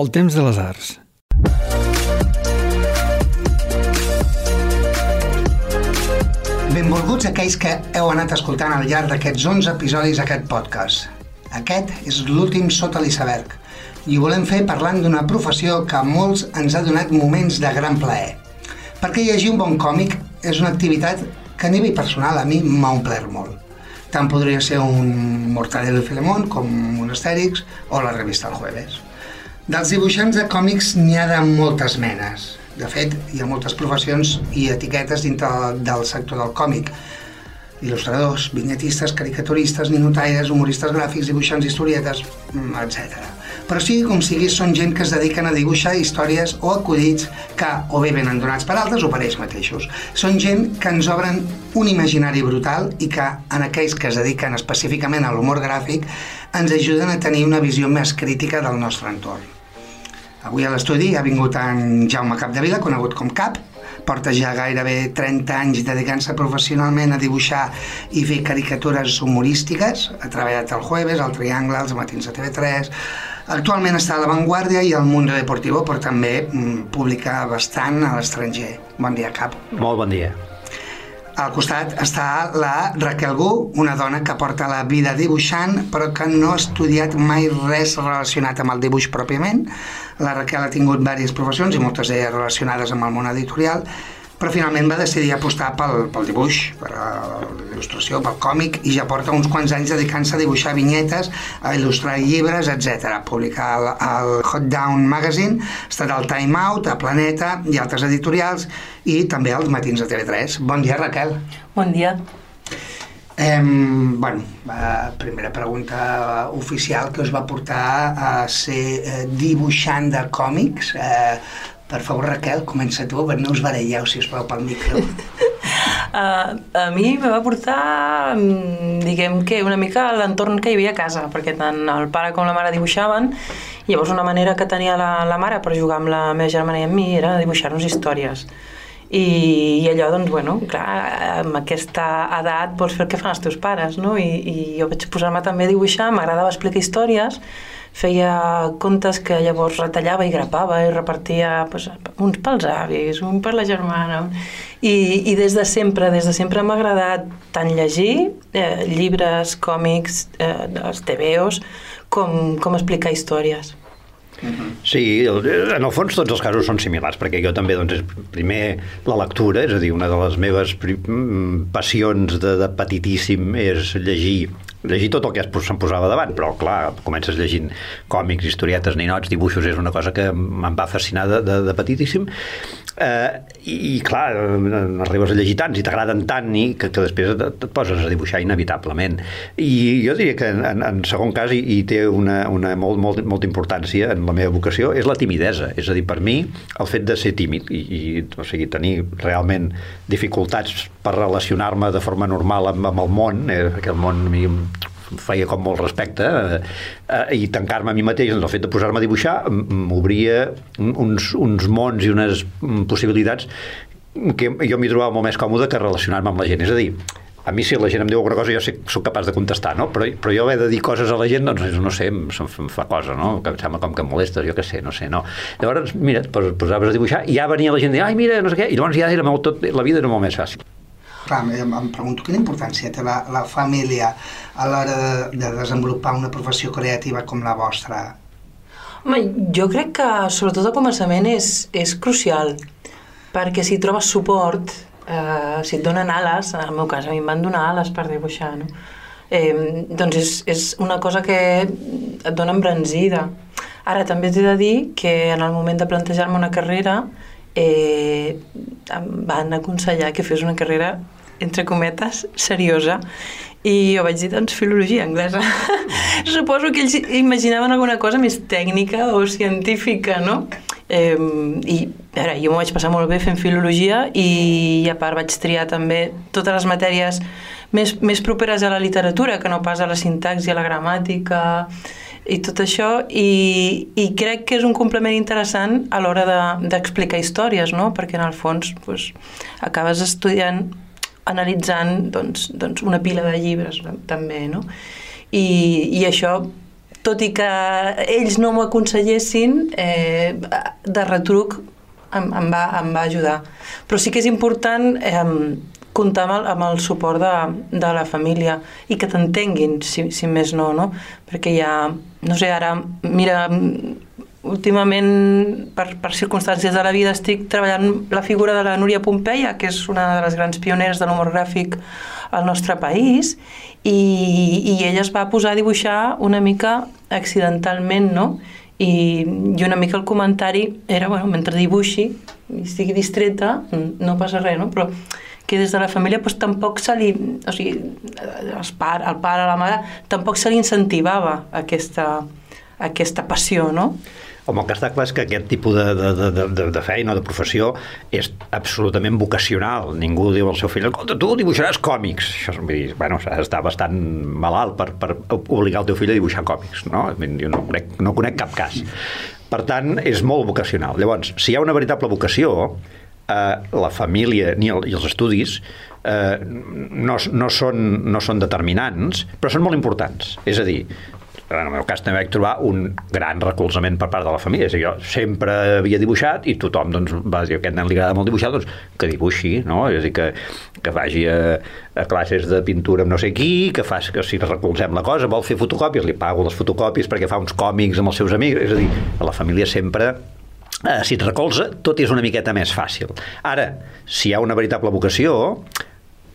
El temps de les arts. Benvolguts aquells que heu anat escoltant al llarg d'aquests 11 episodis aquest podcast. Aquest és l'últim sota l'iceberg i ho volem fer parlant d'una professió que a molts ens ha donat moments de gran plaer. Perquè llegir un bon còmic és una activitat que a nivell personal a mi m'ha omplert molt. Tant podria ser un Mortadelo i Filemón com un Astèrix o la revista El Jueves. Dels dibuixants de còmics n'hi ha de moltes menes. De fet, hi ha moltes professions i etiquetes dintre del sector del còmic. Il·lustradors, vinyetistes, caricaturistes, ninotaires, humoristes gràfics, dibuixants historietes, etc. Però sigui com sigui, són gent que es dediquen a dibuixar històries o acudits que o bé venen donats per altres o per ells mateixos. Són gent que ens obren un imaginari brutal i que, en aquells que es dediquen específicament a l'humor gràfic, ens ajuden a tenir una visió més crítica del nostre entorn. Avui a l'estudi ha vingut en Jaume Capdevila, conegut com Cap, porta ja gairebé 30 anys dedicant-se professionalment a dibuixar i fer caricatures humorístiques, ha treballat al Jueves, al Triangle, als Matins de TV3, actualment està a La Vanguardia i al Mundo Deportivo, però també mm, publica bastant a l'estranger. Bon dia, Cap. Molt bon dia. Al costat està la Raquel Gu, una dona que porta la vida dibuixant però que no ha estudiat mai res relacionat amb el dibuix pròpiament. La Raquel ha tingut diverses professions i moltes d'elles relacionades amb el món editorial però finalment va decidir apostar pel, pel dibuix, per la il·lustració, pel còmic, i ja porta uns quants anys dedicant-se a dibuixar vinyetes, a il·lustrar llibres, etc. Publicar al, al Hot Down Magazine, ha estat al Time Out, a Planeta i altres editorials, i també als Matins de TV3. Bon dia, Raquel. Bon dia. Eh, bueno, la primera pregunta oficial que us va portar a ser eh, dibuixant de còmics. Eh, per favor, Raquel, comença tu, no us baralleu, si us plau, pel micro. Uh, a mi me va portar, mm, diguem que, una mica l'entorn que hi havia a casa, perquè tant el pare com la mare dibuixaven, i llavors una manera que tenia la, la mare per jugar amb la meva germana i amb mi era dibuixar-nos històries. I, I allò, doncs, bueno, clar, amb aquesta edat vols fer el que fan els teus pares, no? I, i jo vaig posar-me també a dibuixar, m'agradava explicar històries, feia contes que llavors retallava i grapava i repartia pues, uns pels avis, un per la germana i, i des de sempre, des de sempre m'ha agradat tant llegir eh, llibres, còmics, eh, els TVOs com, com explicar històries. Sí, en el fons tots els casos són similars, perquè jo també, doncs, primer la lectura, és a dir, una de les meves mm, passions de, de petitíssim és llegir llegir tot el que se'm posava davant, però clar, comences llegint còmics, historietes, ninots, dibuixos, és una cosa que em va fascinar de, de, de petitíssim. Eh, i, i clar, arribes a llegir tants i t'agraden tant i que, que després et, et poses a dibuixar inevitablement. I jo diria que en, en segon cas i, i té una, una molt, molt, molta importància en la meva vocació és la timidesa, és a dir, per mi el fet de ser tímid i, i o sigui, tenir realment dificultats per relacionar-me de forma normal amb, amb el món, eh, que el món a mi feia com molt respecte eh, i tancar-me a mi mateix doncs el fet de posar-me a dibuixar m'obria uns, uns mons i unes possibilitats que jo m'hi trobava molt més còmode que relacionar-me amb la gent és a dir, a mi si la gent em diu alguna cosa jo sé, soc capaç de contestar, no? Però, però jo haver de dir coses a la gent, doncs no sé, em, em fa cosa, no? Que em sembla com que em molestes, jo què sé, no sé, no. Llavors, mira, et posaves a dibuixar i ja venia la gent i ai, mira, no sé què, i llavors ja era molt, tot, la vida era molt més fàcil. Clar, em, em pregunto quina importància té la, la família a l'hora de, de desenvolupar una professió creativa com la vostra. Home, jo crec que sobretot al començament és, és crucial, perquè si trobes suport, eh, si et donen ales, en el meu cas a mi em van donar ales per dibuixar, no? eh, doncs és, és una cosa que et dona embranzida. Ara també t'he de dir que en el moment de plantejar-me una carrera eh, em van aconsellar que fes una carrera entre cometes, seriosa i jo vaig dir, doncs, filologia anglesa. Suposo que ells imaginaven alguna cosa més tècnica o científica, no? Eh, I ara, jo m'ho vaig passar molt bé fent filologia i a part vaig triar també totes les matèries més, més properes a la literatura que no pas a la sintaxi, a la gramàtica i tot això i, i crec que és un complement interessant a l'hora d'explicar de, històries, no? perquè en el fons pues, acabes estudiant analitzant doncs, doncs una pila de llibres també, no? I, i això tot i que ells no m'ho aconsellessin, eh, de retruc em, em, va, em va ajudar. Però sí que és important eh, comptar amb el, amb el suport de, de la família i que t'entenguin, si, si més no, no? Perquè ja, no sé, ara, mira, últimament, per, per circumstàncies de la vida, estic treballant la figura de la Núria Pompeia, que és una de les grans pioneres de l'humor gràfic al nostre país, i, i ella es va posar a dibuixar una mica accidentalment, no? I, i una mica el comentari era, bueno, mentre dibuixi i estigui distreta, no passa res, no? Però que des de la família doncs, tampoc se li... O sigui, els par, el pare, la mare, tampoc se li incentivava aquesta, aquesta passió, no? Home, el que està clar és que aquest tipus de, de, de, de, de feina o de professió és absolutament vocacional. Ningú diu al seu fill, escolta, tu dibuixaràs còmics. Això vull dir, bueno, està bastant malalt per, per obligar el teu fill a dibuixar còmics, no? Jo no conec, no conec cap cas. Per tant, és molt vocacional. Llavors, si hi ha una veritable vocació, eh, la família ni el, i els estudis eh, no, no, són, no són determinants, però són molt importants. És a dir, en el meu cas també vaig trobar un gran recolzament per part de la família. És a dir, jo sempre havia dibuixat i tothom doncs, va dir que aquest nen li agrada molt dibuixar, doncs que dibuixi, no? És a dir, que, que vagi a, a classes de pintura amb no sé qui, que fas que si recolzem la cosa, vol fer fotocòpies, li pago les fotocòpies perquè fa uns còmics amb els seus amics. És a dir, a la família sempre eh, si et recolza, tot és una miqueta més fàcil. Ara, si hi ha una veritable vocació,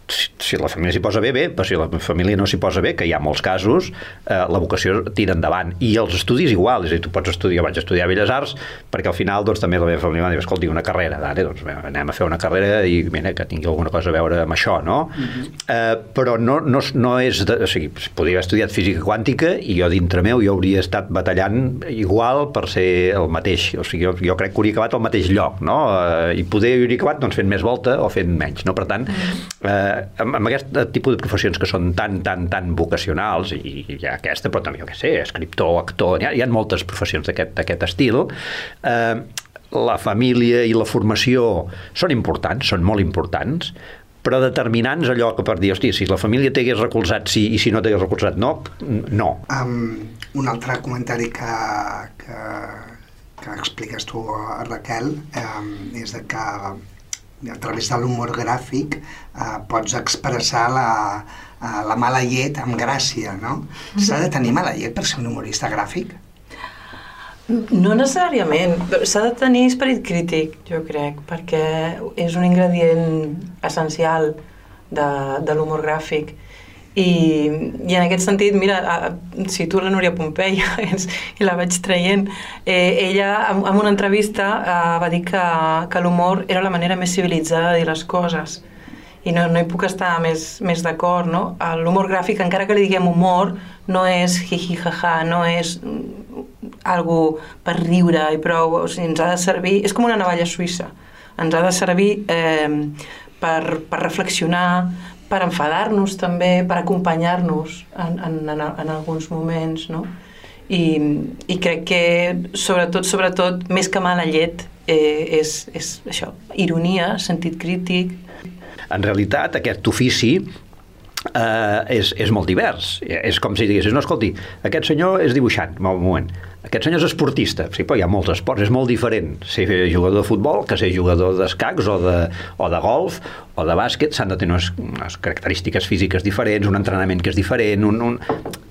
si la família s'hi posa bé, bé, però si la família no s'hi posa bé, que hi ha molts casos, eh, la vocació tira endavant. I els estudis igual, és a dir, tu pots estudiar, vaig estudiar Belles Arts, perquè al final doncs, també la meva família va dir, escolti, una carrera, d'ara, doncs anem a fer una carrera i mira, que tingui alguna cosa a veure amb això, no? Uh mhm. -huh. eh, però no, no, no és... De, o sigui, podria haver estudiat física quàntica i jo dintre meu jo hauria estat batallant igual per ser el mateix, o sigui, jo, jo crec que hauria acabat al mateix lloc, no? Eh, I poder hauria acabat doncs, fent més volta o fent menys, no? Per tant, mhm. eh, amb, amb aquest tipus de professions que són tan, tan, tan vocacionals, i hi ha aquesta, però també, jo què sé, escriptor, actor, hi ha, hi ha moltes professions d'aquest estil, eh, la família i la formació són importants, són molt importants, però determinants allò que per dir, hòstia, si la família t'hagués recolzat sí i si no t'hagués recolzat no, no. Um, un altre comentari que, que, que expliques tu, Raquel, um, és de que a través de l'humor gràfic eh, pots expressar la, eh, la mala llet amb gràcia, no? S'ha de tenir mala llet per ser un humorista gràfic? No necessàriament. S'ha de tenir esperit crític, jo crec, perquè és un ingredient essencial de, de l'humor gràfic. I, I en aquest sentit, mira, si tu la Núria Pompeia i la vaig traient, eh, ella en, en una entrevista eh, va dir que, que l'humor era la manera més civilitzada de dir les coses i no, no hi puc estar més, més d'acord, no? L'humor gràfic, encara que li diguem humor, no és hi-hi, ha-ha, no és algo per riure i prou, o sigui, ens ha de servir, és com una navalla suïssa, ens ha de servir eh, per, per reflexionar, per enfadar-nos també, per acompanyar-nos en, en, en, en alguns moments, no? I, i crec que sobretot, sobretot, més que mala llet, eh, és, és això, ironia, sentit crític. En realitat, aquest ofici eh, és, és molt divers. És com si diguessis, no, escolti, aquest senyor és dibuixant, un moment, aquest senyor és esportista, sí, però hi ha molts esports, és molt diferent ser jugador de futbol que ser jugador d'escacs o, de, o de golf o de bàsquet, s'han de tenir unes, unes característiques físiques diferents, un entrenament que és diferent, un, un...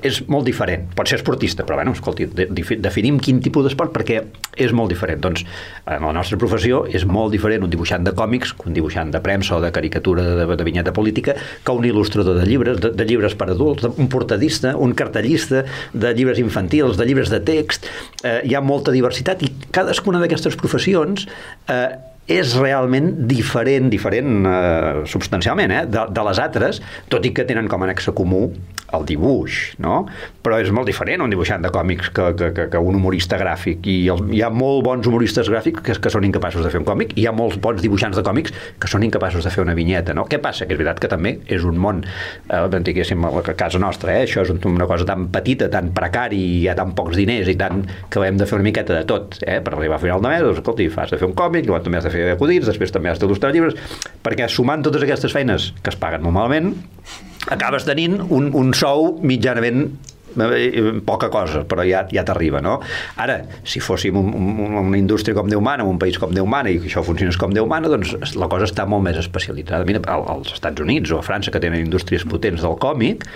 és molt diferent. Pot ser esportista, però bueno, escolti, de, de, definim quin tipus d'esport perquè és molt diferent. Doncs en la nostra professió és molt diferent un dibuixant de còmics que un dibuixant de premsa o de caricatura de, de vinyeta política que un il·lustrador de llibres, de, de llibres per adults, un portadista, un cartellista de llibres infantils, de llibres de text, eh, hi ha molta diversitat i cadascuna d'aquestes professions eh, és realment diferent, diferent eh, substancialment eh, de, de les altres, tot i que tenen com a nexe comú el dibuix, no? Però és molt diferent un dibuixant de còmics que, que, que, que un humorista gràfic i el, hi ha molt bons humoristes gràfics que, que són incapaços de fer un còmic i hi ha molts bons dibuixants de còmics que són incapaços de fer una vinyeta, no? Què passa? Que és veritat que també és un món, eh, diguéssim, a casa nostra, eh? això és una cosa tan petita, tan precari, hi ha tan pocs diners i tant que hem de fer una miqueta de tot, eh? Per arribar a final de mes, doncs, escolti, fas de fer un còmic, llavors també has de fer acudits, després també has d'il·lustrar llibres, perquè sumant totes aquestes feines que es paguen molt malament, acabes tenint un, un sou mitjanament eh, poca cosa, però ja, ja t'arriba, no? Ara, si fóssim un, un, una indústria com Déu mana, un país com Déu mana, i això funcionés com Déu mana, doncs la cosa està molt més especialitzada. Mira, als Estats Units o a França, que tenen indústries potents del còmic,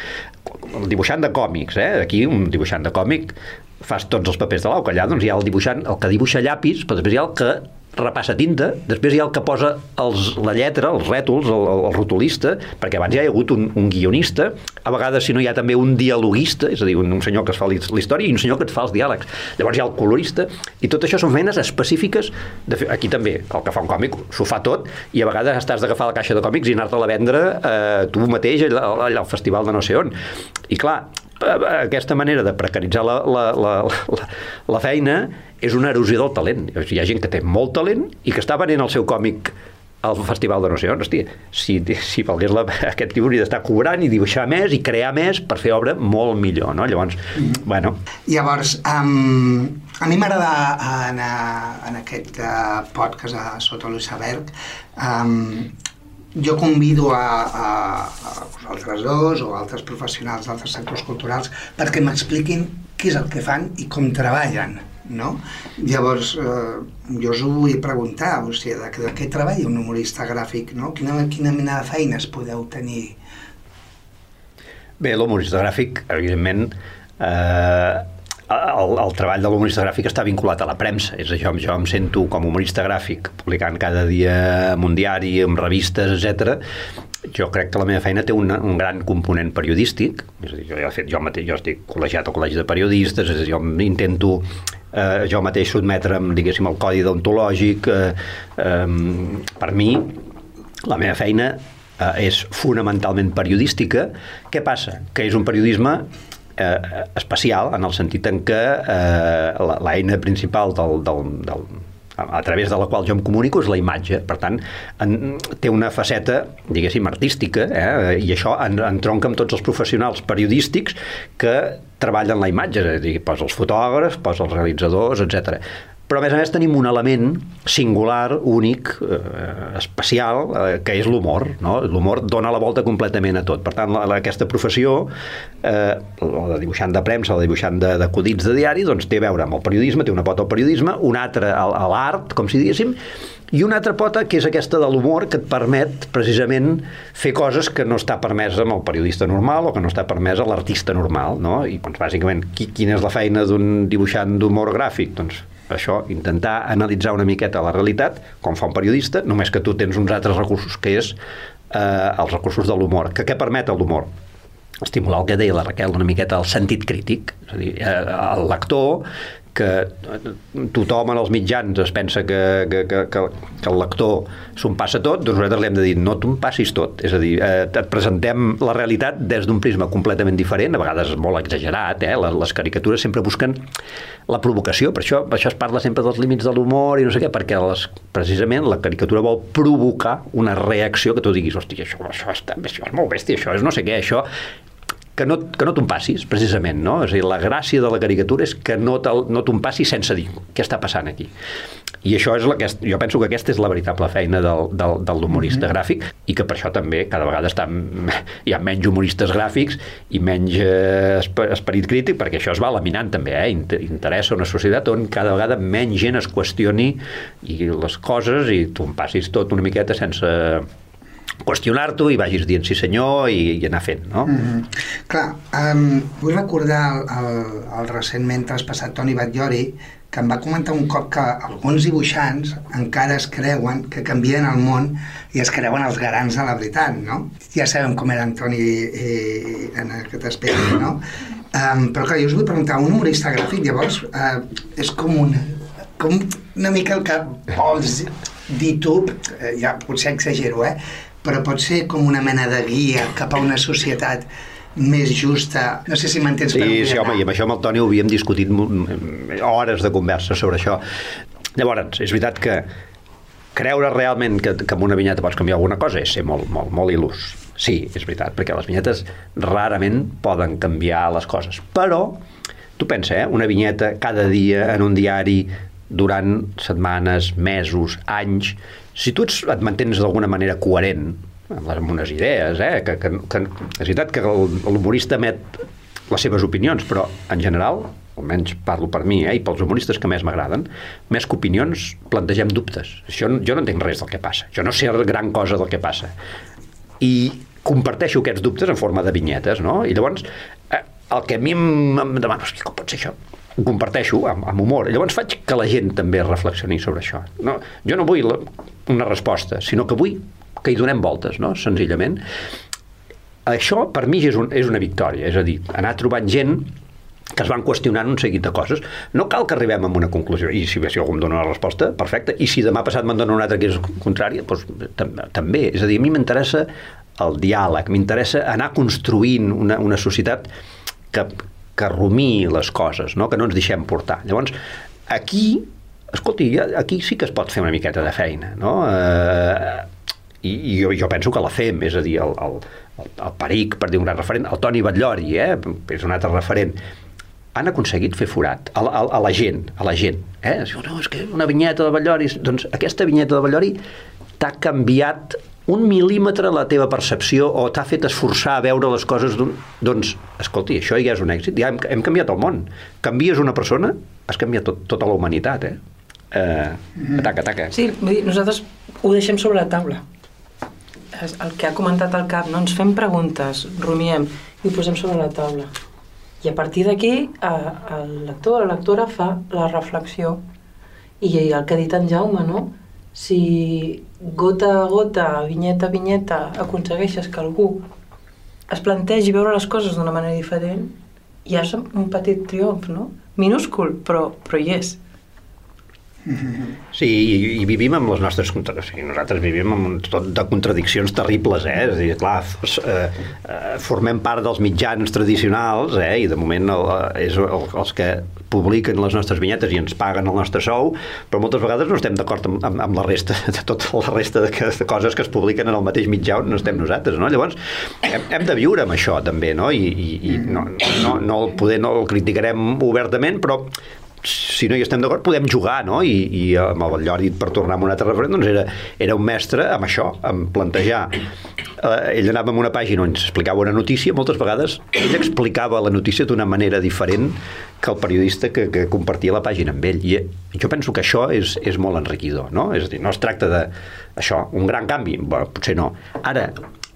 el dibuixant de còmics, eh? aquí un dibuixant de còmic fas tots els papers de l'au, que allà doncs, hi ha el dibuixant, el que dibuixa llapis, però després hi ha el que repassa tinta, després hi ha el que posa els, la lletra, els rètols, el, el rotulista, perquè abans ja hi ha hagut un, un guionista, a vegades si no hi ha també un dialoguista, és a dir, un, un senyor que es fa la història i un senyor que et fa els diàlegs. Llavors hi ha el colorista, i tot això són feines específiques, de aquí també, el que fa un còmic s'ho fa tot, i a vegades estàs d'agafar la caixa de còmics i anar-te-la a vendre eh, tu mateix allà, allà al festival de no sé on. I clar, aquesta manera de precaritzar la, la, la, la, la feina és una erosió del talent. Hi ha gent que té molt talent i que està venent el seu còmic al Festival de No sé on, hòstia, si, si valgués la, aquest tio hauria d'estar cobrant i dibuixar més i crear més per fer obra molt millor, no? Llavors, mm. bueno... Llavors, um, a mi m'agrada en, en aquest uh, podcast a Sota l'Iceberg um, jo convido a, a, a vosaltres dos o altres professionals d'altres sectors culturals perquè m'expliquin què és el que fan i com treballen, no? Llavors, eh, jo us ho vull preguntar, o sigui, de, de què treballa un humorista gràfic, no? Quina, quina mena de feines podeu tenir? Bé, l'humorista gràfic, evidentment, eh, el, el treball de l'humorista gràfic està vinculat a la premsa, és això, jo em sento com humorista gràfic, publicant cada dia en un diari, en revistes, etc. Jo crec que la meva feina té un, un gran component periodístic, és a dir, jo, de fet, jo, mateix, jo estic col·legiat al Col·legi de Periodistes, és a dir, jo intento eh, jo mateix sotmetre'm, diguéssim, al codi deontològic. Eh, eh, per mi, la meva feina eh, és fonamentalment periodística. Què passa? Que és un periodisme eh, especial en el sentit en què eh, l'eina principal del, del, del, a través de la qual jo em comunico és la imatge. Per tant, en, té una faceta, diguéssim, artística, eh? i això en, entronca amb tots els professionals periodístics que treballen la imatge, és a dir, posa els fotògrafs, posa els realitzadors, etc però a més a més tenim un element singular, únic, eh, especial, eh, que és l'humor. No? L'humor dona la volta completament a tot. Per tant, la, aquesta professió, eh, la de dibuixant de premsa, la de dibuixant d'acudits de, de diari, doncs té a veure amb el periodisme, té una pota al periodisme, una altra a, l'art, com si diguéssim, i una altra pota que és aquesta de l'humor que et permet precisament fer coses que no està permesa amb el periodista normal o que no està permesa a l'artista normal, no? I doncs bàsicament quina és la feina d'un dibuixant d'humor gràfic? Doncs això, intentar analitzar una miqueta la realitat, com fa un periodista, només que tu tens uns altres recursos, que és eh, els recursos de l'humor. Que què permet l'humor? estimular el que deia la Raquel una miqueta el sentit crític, és a dir, eh, el lector que tothom en els mitjans es pensa que, que, que, que, que el lector s'ho passa tot, doncs nosaltres li hem de dir no t'ho passis tot, és a dir, eh, et presentem la realitat des d'un prisma completament diferent, a vegades molt exagerat, eh? les, les caricatures sempre busquen la provocació, per això, per això es parla sempre dels límits de l'humor i no sé què, perquè les, precisament la caricatura vol provocar una reacció que tu diguis, hòstia, això, això, està, això és molt bèstia, això és no sé què, això que no, que no t'ho passis, precisament, no? És a dir, la gràcia de la caricatura és que no, no t'ho passis sense dir què està passant aquí. I això és la que, jo penso que aquesta és la veritable feina del, del, de l'humorista mm -hmm. gràfic i que per això també cada vegada està, hi ha menys humoristes gràfics i menys eh, esperit crític, perquè això es va laminant també, eh? interessa una societat on cada vegada menys gent es qüestioni i les coses i tu passis tot una miqueta sense qüestionar-t'ho i vagis dient sí senyor i, i anar fent, no? Mm -hmm. Clar, um, vull recordar el, el, el recentment traspassat Toni Batllori que em va comentar un cop que alguns dibuixants encara es creuen que canvien el món i es creuen els garants de la veritat, no? Ja sabem com era Antoni eh, en aquest aspecte, no? Um, però clar, jo us vull preguntar, un humorista gràfic, llavors, uh, és com un, com una mica el que vols dir tu, eh, ja potser exagero, eh? Però pot ser com una mena de guia cap a una societat més justa. No sé si m'entens sí, per Sí, home, i amb això amb el Toni ho havíem discutit hores de conversa sobre això. Llavors, és veritat que creure realment que, que amb una vinyeta pots canviar alguna cosa és ser molt, molt, molt il·lus. Sí, és veritat, perquè les vinyetes rarament poden canviar les coses. Però, tu pensa, eh? una vinyeta cada dia en un diari durant setmanes, mesos, anys, si tu et mantens d'alguna manera coherent amb, les, amb unes idees, eh? que, que, que és veritat que l'humorista emet les seves opinions, però en general, almenys parlo per mi eh, i pels humoristes que més m'agraden, més que opinions plantegem dubtes. Això, jo no entenc res del que passa. Jo no sé gran cosa del que passa. I comparteixo aquests dubtes en forma de vinyetes, no? I llavors, eh, el que a mi em, em demano, com pot ser això? Ho comparteixo amb, amb humor. Llavors faig que la gent també reflexioni sobre això. No, jo no vull la, una resposta, sinó que vull que hi donem voltes, no? senzillament. Això, per mi, és, un, és una victòria. És a dir, anar trobant gent que es van qüestionant un seguit de coses. No cal que arribem a una conclusió, i si, si algú em dona una resposta, perfecte, i si demà passat me'n dona una altra que és contrària, doncs també. És a dir, a mi m'interessa el diàleg, m'interessa anar construint una, una societat que, que rumí les coses, no? que no ens deixem portar. Llavors, aquí, escolti, aquí sí que es pot fer una miqueta de feina, no? Eh, i, i jo, jo penso que la fem, és a dir, el, el, el Peric, per dir un gran referent, el Toni Batllori, eh, és un altre referent, han aconseguit fer forat a, a, a la gent, a la gent. Eh? No, és que una vinyeta de Batllori... Doncs aquesta vinyeta de Batllori t'ha canviat un mil·límetre la teva percepció o t'ha fet esforçar a veure les coses doncs, escolti, això ja és un èxit ja hem, hem canviat el món canvies una persona, has canviat tot, tota la humanitat eh? Eh, ataca, ataca sí, vull dir, nosaltres ho deixem sobre la taula el que ha comentat el cap, no? ens fem preguntes rumiem i ho posem sobre la taula i a partir d'aquí eh, el lector o la lectora fa la reflexió i el que ha dit en Jaume no? si gota a gota, vinyeta a vinyeta, aconsegueixes que algú es plantegi veure les coses d'una manera diferent, ja és un petit triomf, no? Minúscul, però, però hi és. Sí, i, i vivim amb les nostres... Sigui, nosaltres vivim amb tot de contradiccions terribles, eh? És a dir, clar, eh, eh, formem part dels mitjans tradicionals, eh? I de moment el, és el, els que publiquen les nostres vinyetes i ens paguen el nostre sou, però moltes vegades no estem d'acord amb, amb, amb la resta, de tota la resta de, de coses que es publiquen en el mateix mitjà on no estem nosaltres, no? Llavors, hem, hem de viure amb això, també, no? I, i, i no, no, no, el poder, no el criticarem obertament, però si no hi estem d'acord, podem jugar, no? I, i amb el Llori, per tornar a un altre referent, doncs era, era un mestre amb això, amb plantejar. Eh, ell anava amb una pàgina on ens explicava una notícia, moltes vegades ell explicava la notícia d'una manera diferent que el periodista que, que compartia la pàgina amb ell. I jo penso que això és, és molt enriquidor, no? És a dir, no es tracta de això, un gran canvi, bueno, potser no. Ara,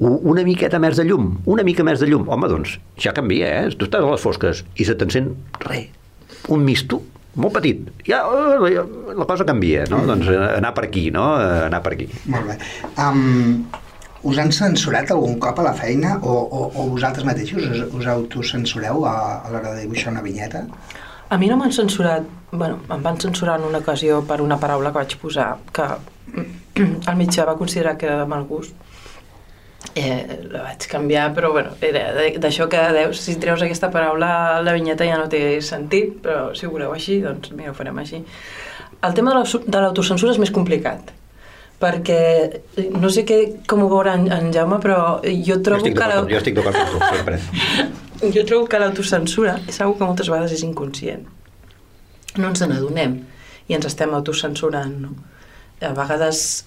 una miqueta més de llum, una mica més de llum, home, doncs ja canvia, eh? Tu estàs a les fosques i se t'encén res, un misto, molt petit. Ja, eh, la cosa canvia, no? Mm. Doncs eh, anar per aquí, no? Eh, anar per aquí. Molt bé. Um, us han censurat algun cop a la feina o, o, o vosaltres mateixos us, us autocensureu a, a l'hora de dibuixar una vinyeta? A mi no m'han censurat, bueno, em van censurar en una ocasió per una paraula que vaig posar que el mitjà va considerar que era de mal gust eh, la vaig canviar, però bueno, era d'això que deus, si treus aquesta paraula la vinyeta ja no té sentit, però si ho voleu així, doncs mira, ho farem així. El tema de l'autocensura és més complicat, perquè no sé què, com ho veurà en, en Jaume, però jo trobo jo que... La... Jo estic d'acord amb tu, sempre. jo trobo que l'autocensura és una que moltes vegades és inconscient. No ens n'adonem i ens estem autocensurant, no? A vegades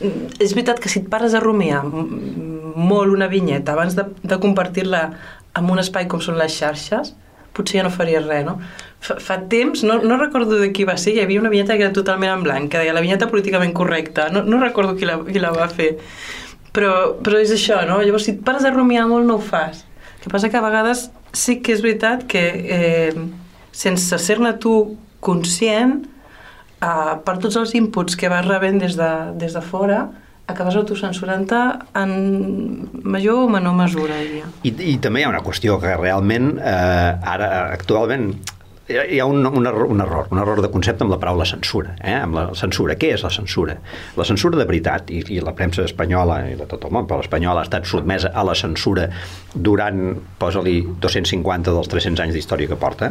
és veritat que si et pares a rumiar molt una vinyeta abans de, de compartir-la en un espai com són les xarxes, potser ja no faries res, no? Fa, fa temps, no, no recordo de qui va ser, hi havia una vinyeta que era totalment en blanc, que deia la vinyeta políticament correcta, no, no recordo qui la, qui la va fer, però, però és això, no? Llavors, si et pares a rumiar molt, no ho fas. El que passa que a vegades sí que és veritat que eh, sense ser-ne tu conscient, uh, per tots els inputs que vas rebent des de, des de fora, acabes autocensurant-te en major o menor mesura, diria. I, I també hi ha una qüestió que realment eh, ara, actualment, hi ha un, un, error, un error, un error de concepte amb la paraula censura. Eh? Amb la censura. Què és la censura? La censura de veritat, i, i la premsa espanyola i de tot el món, però l'espanyola ha estat sotmesa a la censura durant, posa-li, 250 dels 300 anys d'història que porta,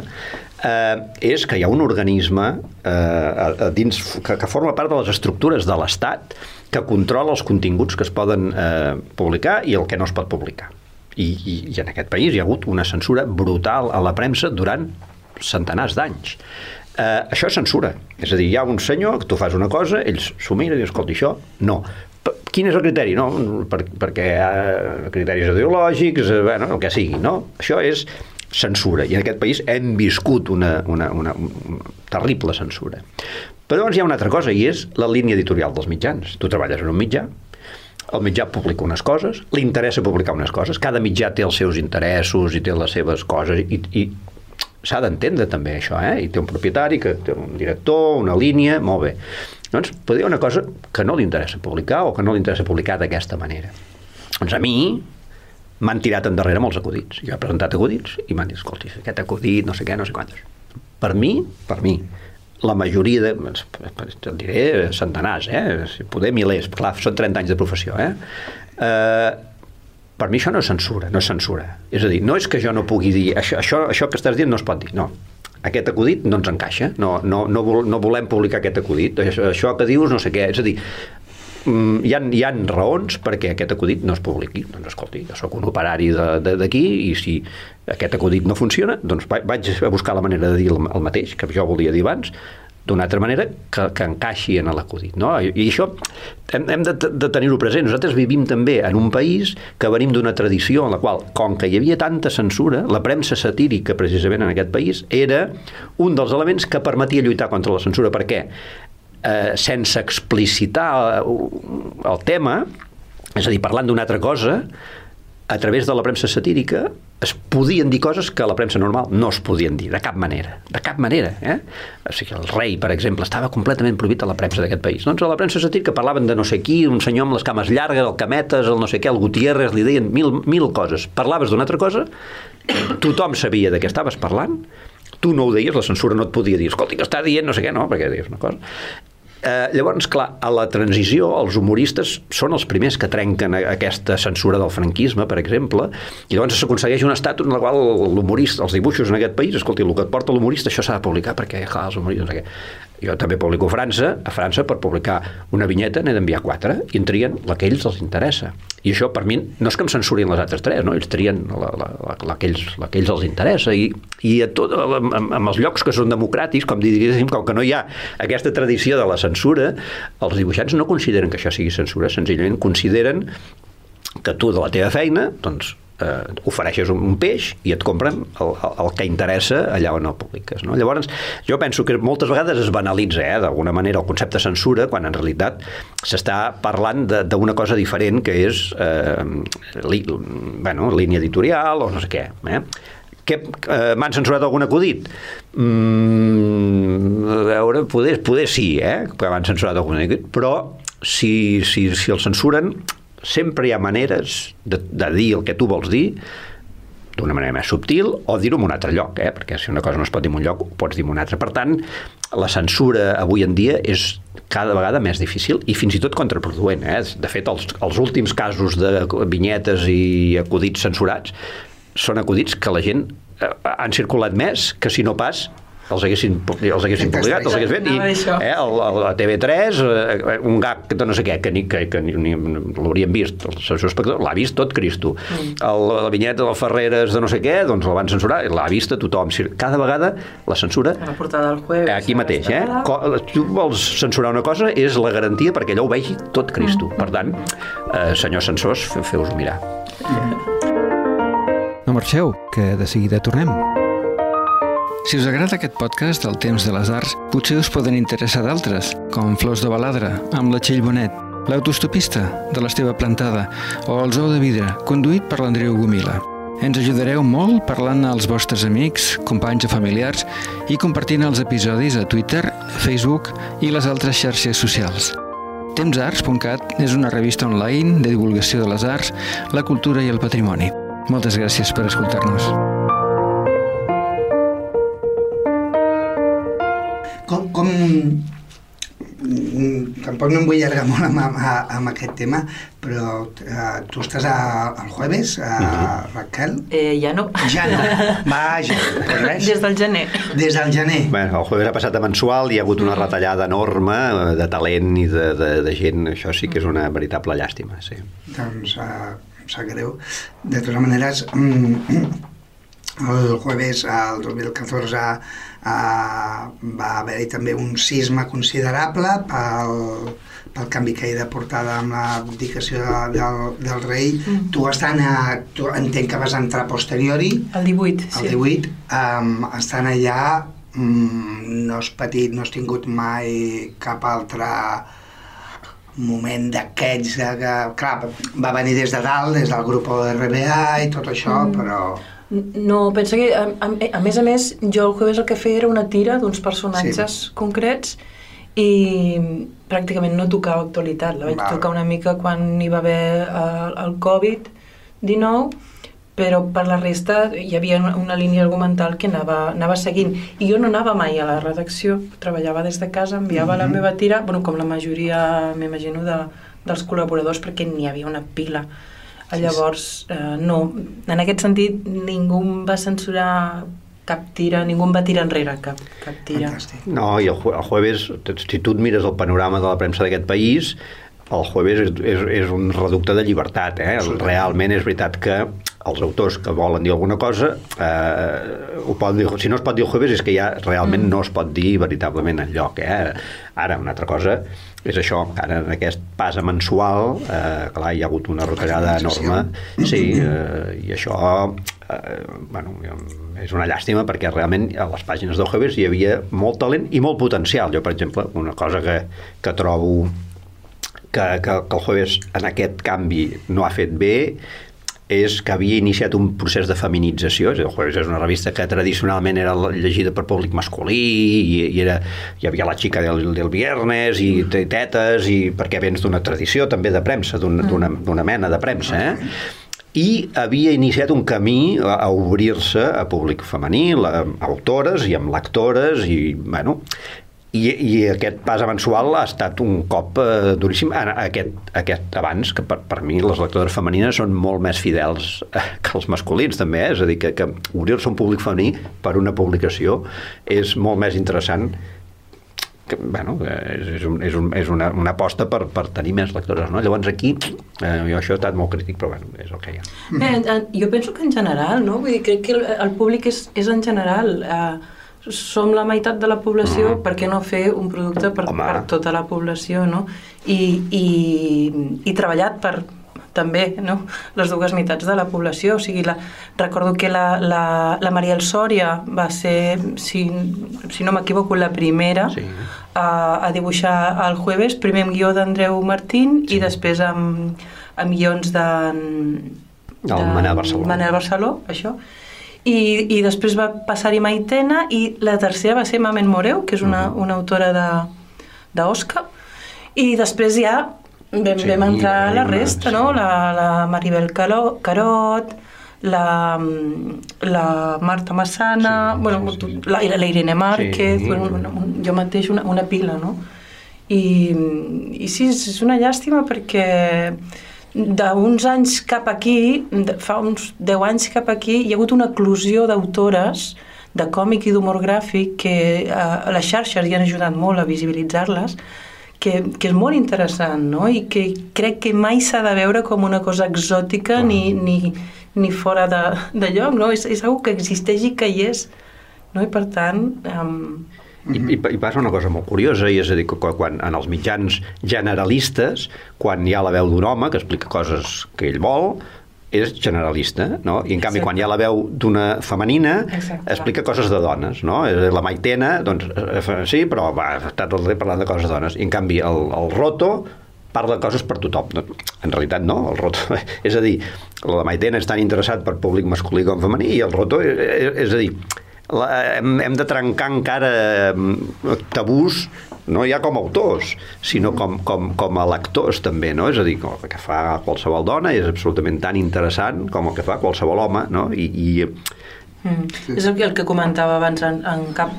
eh, és que hi ha un organisme eh, dins, que, que forma part de les estructures de l'Estat que controla els continguts que es poden eh, publicar i el que no es pot publicar. I, i, I en aquest país hi ha hagut una censura brutal a la premsa durant centenars d'anys. Eh, això és censura. És a dir, hi ha un senyor que tu fas una cosa, ells s'ho miren i diuen, escolta, això no. P quin és el criteri? No, per, perquè hi ha criteris ideològics, eh, bueno, el que sigui, no? Això és censura, i en aquest país hem viscut una, una, una, una terrible censura. Però llavors hi ha una altra cosa, i és la línia editorial dels mitjans. Tu treballes en un mitjà, el mitjà publica unes coses, li interessa publicar unes coses, cada mitjà té els seus interessos i té les seves coses, i, i s'ha d'entendre també això, eh? i té un propietari que té un director, una línia, molt bé. Doncs podria una cosa que no li interessa publicar o que no li interessa publicar d'aquesta manera. Doncs a mi m'han tirat endarrere molts acudits. Jo he presentat acudits i m'han dit, escolti, aquest acudit, no sé què, no sé quantos. Per mi, per mi, la majoria de, et diré centenars, eh? poder milers, clar, són 30 anys de professió, eh? eh per mi això no és censura, no és censura. És a dir, no és que jo no pugui dir això, això, això que estàs dient no es pot dir, no. Aquest acudit no ens encaixa, no, no, no, vol, no volem publicar aquest acudit, això, això que dius no sé què, és a dir, mm, hi ha, hi ha raons perquè aquest acudit no es publiqui. Doncs escolti, jo sóc un operari d'aquí i si aquest acudit no funciona, doncs vaig a buscar la manera de dir el, el mateix que jo volia dir abans, d'una altra manera que, que encaixi en l'acudit. No? I, I això hem, hem de, de tenir-ho present. Nosaltres vivim també en un país que venim d'una tradició en la qual, com que hi havia tanta censura, la premsa satírica precisament en aquest país era un dels elements que permetia lluitar contra la censura. Per què? Eh, sense explicitar el tema, és a dir, parlant d'una altra cosa, a través de la premsa satírica es podien dir coses que a la premsa normal no es podien dir, de cap manera. De cap manera. Eh? O sigui, el rei, per exemple, estava completament prohibit a la premsa d'aquest país. Doncs a la premsa satírica parlaven de no sé qui, un senyor amb les cames llargues, el Cametes, el no sé què, el Gutiérrez, li deien mil, mil coses. Parlaves d'una altra cosa, tothom sabia de què estaves parlant, tu no ho deies, la censura no et podia dir, escolti, que està dient no sé què, no, perquè dius una cosa. Eh, llavors, clar, a la transició els humoristes són els primers que trenquen aquesta censura del franquisme, per exemple, i llavors s'aconsegueix un estatut en el qual l'humorista, els dibuixos en aquest país, escolti, el que et porta l'humorista, això s'ha de publicar perquè, clar, els humoristes, no sé. Jo també publico a França, a França per publicar una vinyeta n'he d'enviar quatre i en trien la que ells els interessa. I això per mi no és que em censurin les altres tres, no? ells trien la, la, la, la, que, ells, els interessa i, i a tot, amb, amb els llocs que són democràtics, com diguéssim, com que no hi ha aquesta tradició de la censura, els dibuixants no consideren que això sigui censura, senzillament consideren que tu de la teva feina doncs, eh, ofereixes un, peix i et compren el, el que interessa allà on el publiques. No? Llavors, jo penso que moltes vegades es banalitza eh, d'alguna manera el concepte censura quan en realitat s'està parlant d'una cosa diferent que és eh, li, bueno, línia editorial o no sé què. Eh? que eh, m'han censurat algun acudit? Mm, a veure, poder, poder sí, eh, que m'han censurat algun acudit, però si, si, si el censuren sempre hi ha maneres de, de dir el que tu vols dir d'una manera més subtil o dir-ho en un altre lloc, eh? perquè si una cosa no es pot dir en un lloc, ho pots dir en un altre. Per tant, la censura avui en dia és cada vegada més difícil i fins i tot contraproduent. Eh? De fet, els, els últims casos de vinyetes i acudits censurats són acudits que la gent eh, han circulat més que si no pas els haguessin, els haguessin publicat, els haguessin fet, i eh, el, el, a TV3, eh, un gag de no sé què, que, ni, que, que ni, ni l'haurien vist, el seu espectador l'ha vist tot Cristo. Mm. El, la vinyeta del Ferreres de no sé què, doncs la van censurar, l'ha vist a tothom. Cada vegada la censura... La portada del jueves. Aquí mateix, eh? Tu vols censurar una cosa, és la garantia perquè allò ho vegi tot Cristo. Mm. Per tant, eh, senyors censors, feu-vos mirar. No marxeu, que de seguida tornem. Si us agrada aquest podcast del Temps de les Arts, potser us poden interessar d'altres, com Flors de Baladre, amb la Txell Bonet, L'autostopista, de l'Esteve Plantada, o El Zoo de Vidre, conduït per l'Andreu Gomila. Ens ajudareu molt parlant als vostres amics, companys o familiars i compartint els episodis a Twitter, Facebook i les altres xarxes socials. Temsarts.cat és una revista online de divulgació de les arts, la cultura i el patrimoni. Moltes gràcies per escoltar-nos. Com, com mm, tampoc no em vull allargar molt amb, amb, amb aquest tema, però uh, tu estàs a, al jueves, a uh -huh. Raquel? Eh, ja no. Ja no. Vaja, res. Des del gener. Des del gener. Bé, el jueves ha passat a mensual, hi ha hagut una retallada enorme eh, de talent i de, de, de gent, això sí que és una veritable llàstima, sí. Doncs uh, em sap greu. De totes maneres, mm, el jueves, el 2014, eh, va haver-hi també un sisme considerable pel, pel canvi que hi de portada amb l'abdicació de, del, del rei. Mm. Tu estan a, tu entenc que vas entrar posteriori, El 18, el sí. 18, um, estan allà, mm, no has patit, no has tingut mai cap altre moment d'aquests que, clar, va venir des de dalt, des del grup RBA i tot això, mm. però... No, pensa que, a, a, a més a més, jo el jueves el que feia era una tira d'uns personatges Sí. concrets i pràcticament no tocava actualitat. La vaig Val. tocar una mica quan hi va haver el, el Covid-19, però per la resta hi havia una, una línia argumental que anava, anava seguint. I jo no anava mai a la redacció, treballava des de casa, enviava la Mhm. meva tira, bueno, com la majoria, m'imagino, de, dels col·laboradors, perquè n'hi havia una pila. Sí, Llavors, eh, no, en aquest sentit, ningú em va censurar cap tira, ningú em va tirar enrere cap, cap tira. Fantàstic. No, i el, jue el jueves, si tu et mires el panorama de la premsa d'aquest país, el jueves és, és, és un reducte de llibertat. Eh? Realment és veritat que els autors que volen dir alguna cosa eh, ho poden dir, si no es pot dir el jueves és que ja realment Mm. no es pot dir veritablement en lloc eh? ara una altra cosa és això, ara en aquest pas mensual eh, clar, hi ha hagut una retallada enorme. Sí, eh, i això eh, bueno, és una llàstima perquè realment a les pàgines del jueves hi havia molt talent i molt potencial. Jo per exemple, una cosa que, que trobo que, que, que el jueves en aquest canvi no ha fet bé és que havia iniciat un procés de feminització, és a dir, és una revista que tradicionalment era llegida per públic masculí i, i era, hi havia la xica del, del viernes i tetes i perquè vens d'una tradició també de premsa, d'una Mm. d'una mena de premsa, eh? i havia iniciat un camí a, a obrir-se a públic femení, la, a autores i amb lectores i, bueno, i, i aquest pas mensual ha estat un cop eh, duríssim aquest, aquest abans, que per, per mi les lectores femenines són molt més fidels eh, que els masculins també, eh? és a dir, que, que obrir-se un públic femení per una publicació és molt més interessant que, bueno, és, és, un, és, un, és una, una aposta per, per tenir més lectores, no? Llavors aquí, eh, jo això he estat molt crític, però bueno, és el que hi ha. Bé, jo penso que en general, no? Vull dir, crec que el, el públic és, és en general. Eh, som la meitat de la població, Mhm. per què no fer un producte per, Home. per tota la població, no? I, i, i treballat per també, no? les dues meitats de la població. O sigui, la, recordo que la, la, la Mariel Sòria va ser, si, si no m'equivoco, la primera Sí. a, a dibuixar el jueves, primer amb guió d'Andreu Martín i després amb, amb guions d'en... El Manel Barceló. Manel Barceló, això. I, i després va passar-hi Maitena i la tercera va ser Mamen Moreu, que és una, Mhm. una autora de d'Osca. I després ja vam, Sí, vam entrar a la resta, no? La, la Maribel Caló, Carot, la, la Marta Massana, Sí, bueno, sí, sí. La, la Irene Márquez, Sí. bueno, una, un, jo mateix una, una pila, no? I, I sí, és és una llàstima perquè d'uns anys cap aquí, fa uns 10 anys cap aquí, hi ha hagut una eclosió d'autores de còmic i d'humor gràfic que eh, les xarxes hi han ajudat molt a visibilitzar-les, que, que és molt interessant, no? I que crec que mai s'ha de veure com una cosa exòtica ni, ni, ni fora de, de lloc, no? És, és una que existeix i que hi és, no? I per tant... Um, I, i, I passa una cosa molt curiosa, i és a dir, que quan en els mitjans generalistes, quan hi ha la veu d'un home que explica coses que ell vol, és generalista, no? I en canvi, Exacte. quan hi ha la veu d'una femenina, Exacte. explica coses de dones, no? Eh, La Maitena, doncs, eh, sí, però va, està tot el dia parlant de coses de dones. I en canvi, el, el Roto parla de coses per tothom. No, En realitat no, el Roto... És a dir, la Maitena és tan interessat per públic masculí com femení i el Roto, és, és a dir, la, hem, hem de trencar encara tabús no ja com a autors, sinó com, com, com a lectors també, no? És a dir, com el que fa qualsevol dona és absolutament tan interessant com el que fa qualsevol home, no? I, i Mm. És el que, el que comentava abans en, en cap,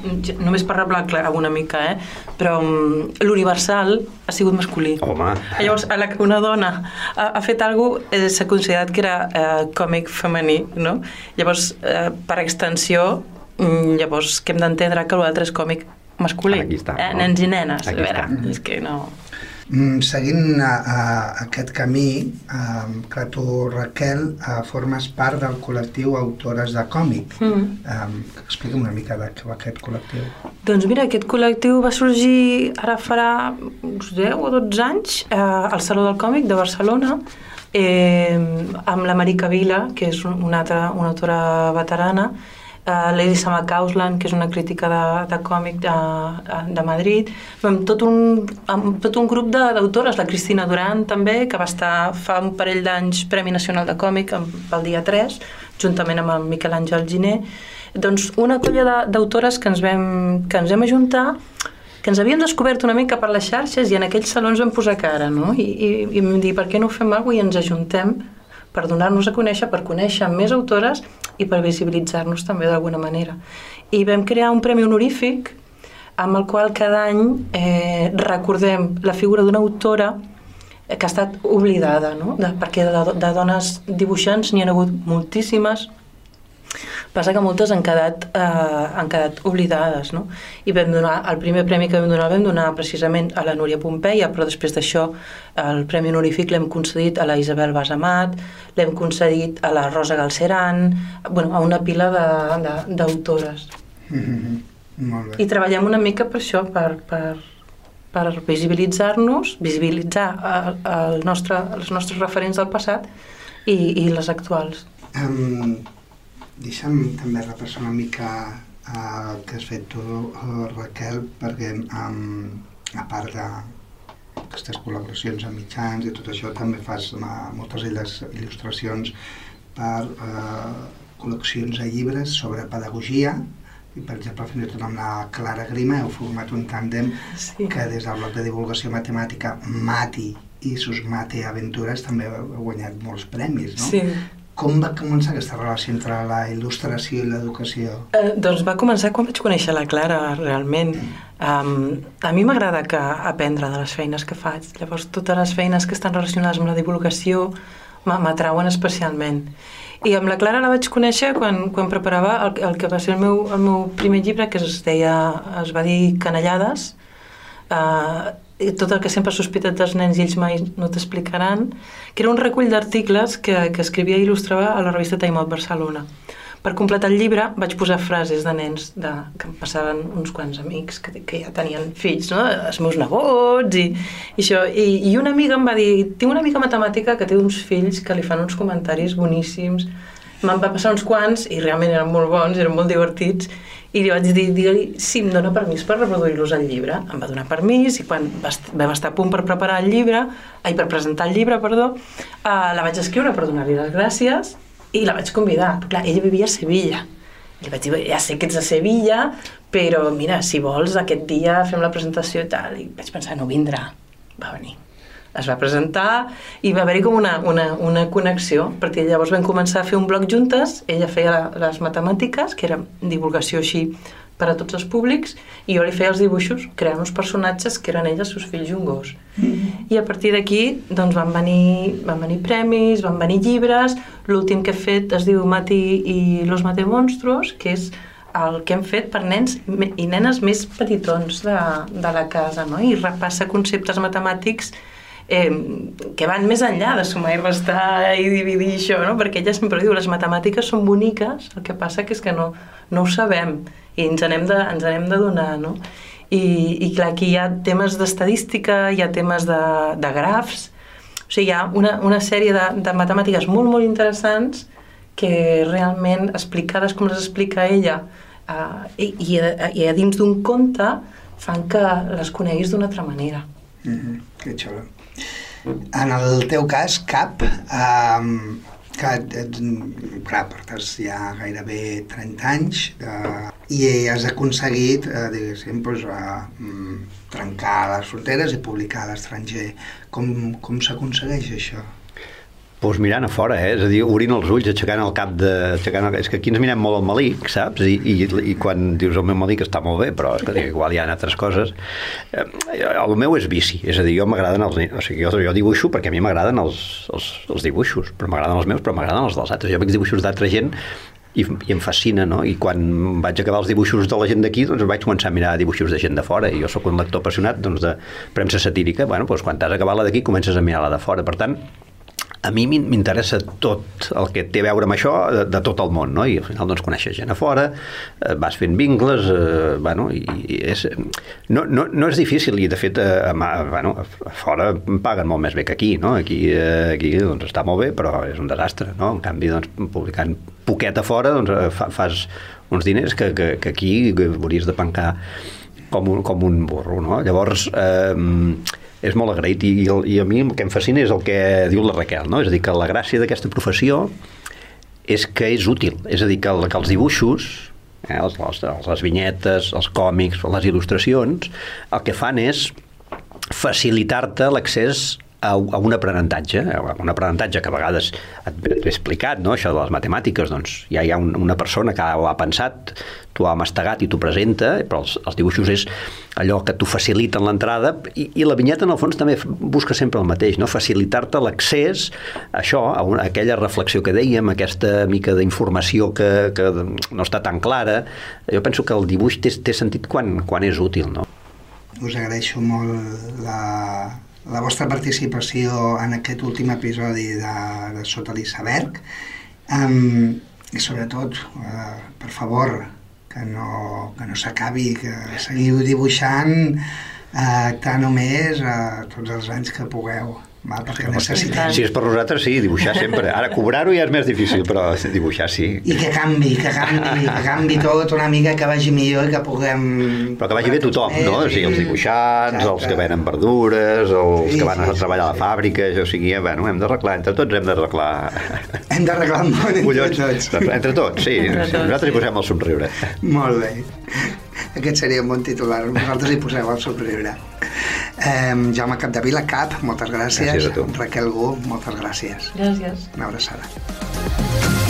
només per reblar una mica, eh? però um, l'universal ha sigut masculí. home, Llavors, a la que una dona ha, ha fet alguna cosa, eh, s'ha considerat que era eh, còmic femení, no? Llavors, eh, per extensió, llavors que hem d'entendre que l'altre és còmic masculí. Aquí està, eh? no? Nens i nenes, Aquí a veure, està. és que no... Mm, seguint a, a, aquest camí, a, que tu, Raquel, a, formes part del col·lectiu Autores de Còmic. Mm. Um, Explica'm una mica de què va aquest col·lectiu. Doncs mira, aquest col·lectiu va sorgir ara farà uns 10 o 12 anys eh, al Saló del Còmic de Barcelona eh, amb la Marica Vila, que és una, altra, una autora veterana, uh, Lady Sama Kausland, que és una crítica de, de còmic de, de Madrid, amb tot un, amb tot un grup d'autores, la Cristina Duran també, que va estar fa un parell d'anys Premi Nacional de Còmic pel dia 3, juntament amb el Miquel Àngel Giner, doncs una colla d'autores que ens vam, que ens vam ajuntar que ens havíem descobert una mica per les xarxes i en aquells salons vam posar cara, no? I, i, i vam dir, per què no ho fem alguna i ens ajuntem per donar-nos a conèixer, per conèixer més autores i per visibilitzar-nos també d'alguna manera. I vam crear un premi honorífic amb el qual cada any eh, recordem la figura d'una autora que ha estat oblidada, no? de, perquè de, de dones dibuixants n'hi ha hagut moltíssimes, Passa que moltes han quedat, eh, han quedat oblidades, no? I vam donar, el primer premi que vam donar vam donar precisament a la Núria Pompeia, però després d'això el premi honorífic l'hem concedit a la Isabel Basamat, l'hem concedit a la Rosa Galceran, bueno, a una pila d'autores. Mm -hmm. Molt bé. I treballem una mica per això, per, per, per visibilitzar-nos, visibilitzar el, el nostre, els nostres referents del passat i, i les actuals. Um, deixa'm també repassar una mica uh, el que has fet tu, uh, Raquel, perquè um, a part de aquestes col·laboracions amb mitjans i tot això, també fas uh, moltes d'elles il·lustracions per uh, col·leccions de llibres sobre pedagogia, i per exemple fins i tot amb la Clara Grima heu format un tàndem Sí. que des del bloc de divulgació matemàtica Mati i sus Mate Aventures també heu guanyat molts premis, no? Sí. Com va començar aquesta relació entre la il·lustració i l'educació? Eh, doncs va començar quan vaig conèixer la Clara, realment. Um, a mi m'agrada que aprendre de les feines que faig. Llavors, totes les feines que estan relacionades amb la divulgació m'a- m'atrauen especialment. I amb la Clara la vaig conèixer quan, quan preparava el, el que va ser el meu, el meu primer llibre, que es deia, es va dir Canellades, uh, i tot el que sempre has sospitat dels nens i ells mai no t'explicaran, que era un recull d'articles que, que escrivia i il·lustrava a la revista Time Out Barcelona. Per completar el llibre vaig posar frases de nens de, que em passaven uns quants amics que, que ja tenien fills, no? els meus nebots i, i això. I, I una amiga em va dir, tinc una amiga matemàtica que té uns fills que li fan uns comentaris boníssims. Me'n va passar uns quants i realment eren molt bons, eren molt divertits i li vaig dir, digue-li si em dona permís per reproduir-los al llibre. Em va donar permís i quan vam estar a punt per preparar el llibre, ai, per presentar el llibre, perdó, eh, la vaig escriure per donar-li les gràcies i la vaig convidar. Clar, ella vivia a Sevilla. Li vaig dir, ja sé que ets a Sevilla, però mira, si vols, aquest dia fem la presentació i tal. I vaig pensar, no vindrà. Va venir. Es va presentar i va haver-hi com una, una, una connexió. A partir de llavors vam començar a fer un blog juntes, ella feia la, les matemàtiques, que era divulgació així per a tots els públics, i jo li feia els dibuixos, creant uns personatges que eren ella, els seus fills i un gos. I a partir d'aquí doncs, van, venir, van venir premis, van venir llibres, l'últim que he fet es diu Mati i los Matemonstros, que és el que hem fet per nens i nenes més petitons de, de la casa, no? i repassa conceptes matemàtics eh, que van més enllà de sumar i restar i dividir això, no? perquè ella sempre diu les matemàtiques són boniques, el que passa que és que no, no ho sabem i ens n'hem de, ens n'hem de donar. No? I, I clar, aquí hi ha temes d'estadística, hi ha temes de, de grafs, o sigui, hi ha una, una sèrie de, de matemàtiques molt, molt interessants que realment explicades com les explica ella uh, i, i, a, i a dins d'un conte fan que les coneguis d'una altra manera. Mm -hmm. Que xulo. En el teu cas, cap, um, que ets, clar, portes ja gairebé 30 anys uh, i has aconseguit, uh, diguéssim, pues, uh, mm, trencar les fronteres i publicar a l'estranger. Com, com s'aconsegueix això? Pues mirant a fora, eh? és a dir, obrint els ulls, aixecant el cap de... Aixecant el... És que aquí ens mirem molt al malic, saps? I, i, i quan dius el meu malic està molt bé, però és que igual hi ha altres coses. Eh, el meu és bici, és a dir, jo m'agraden els... O sigui, jo, jo dibuixo perquè a mi m'agraden els, els, els dibuixos, però m'agraden els meus, però m'agraden els dels altres. Jo veig dibuixos d'altra gent i, i em fascina, no? I quan vaig acabar els dibuixos de la gent d'aquí, doncs vaig començar a mirar dibuixos de gent de fora, i jo sóc un lector apassionat doncs, de premsa satírica, bueno, doncs quan t'has acabat la d'aquí comences a mirar la de fora. Per tant, a mi m'interessa tot el que té a veure amb això de, de tot el món, no? I al final doncs coneixes gent a fora, eh, vas fent vincles, eh, bueno, i, i és, no, no, no és difícil i de fet eh, a, bueno, a fora paguen molt més bé que aquí, no? Aquí, eh, aquí doncs està molt bé, però és un desastre, no? En canvi, doncs, publicant poquet a fora, doncs eh, fa, fas uns diners que, que, que aquí hauries de pencar com un, com un burro, no? Llavors, eh, és molt agraït i, i a mi el que em fascina és el que diu la Raquel, no? és a dir, que la gràcia d'aquesta professió és que és útil, és a dir, que, que els dibuixos, eh, les, les, les vinyetes, els còmics, les il·lustracions, el que fan és facilitar-te l'accés a, a un aprenentatge, a un aprenentatge que a vegades et he explicat, no? això de les matemàtiques, doncs ja hi ha un, una persona que ho ha pensat, t'ho ha mastegat i t'ho presenta, però els, els dibuixos és allò que t'ho faciliten l'entrada i, i la vinyeta en el fons també busca sempre el mateix, no? facilitar-te l'accés a això, a, una, a aquella reflexió que dèiem, aquesta mica d'informació que, que no està tan clara. Jo penso que el dibuix té, té sentit quan, quan és útil. No? Us agraeixo molt la, la vostra participació en aquest últim episodi de, de Sota l'iceberg um, i sobretot, uh, per favor, que no, que no s'acabi, que seguiu dibuixant uh, tant o més uh, tots els anys que pugueu. Va, perquè necessitem... Si és per nosaltres, sí, dibuixar sempre. Ara, cobrar-ho ja és més difícil, però dibuixar sí. I que canvi, que canvi, que canvi tot una mica, que vagi millor i que puguem... Però que vagi bé tothom, no? O sigui, els dibuixants, Exacte. els que venen verdures, els sí, que van a treballar a la fàbrica, o sigui, bueno, hem d'arreglar, entre tots hem d'arreglar... Hem d'arreglar el món entre tots. Entre tots, sí. Entre tots. Nosaltres hi posem el somriure. Molt bé. Aquest seria un bon titular. Vosaltres hi poseu el somriure. Eh, Jaume Capdevila, Cap, moltes gràcies. Gràcies a tu. Raquel Gu, moltes gràcies. Gràcies. Una abraçada.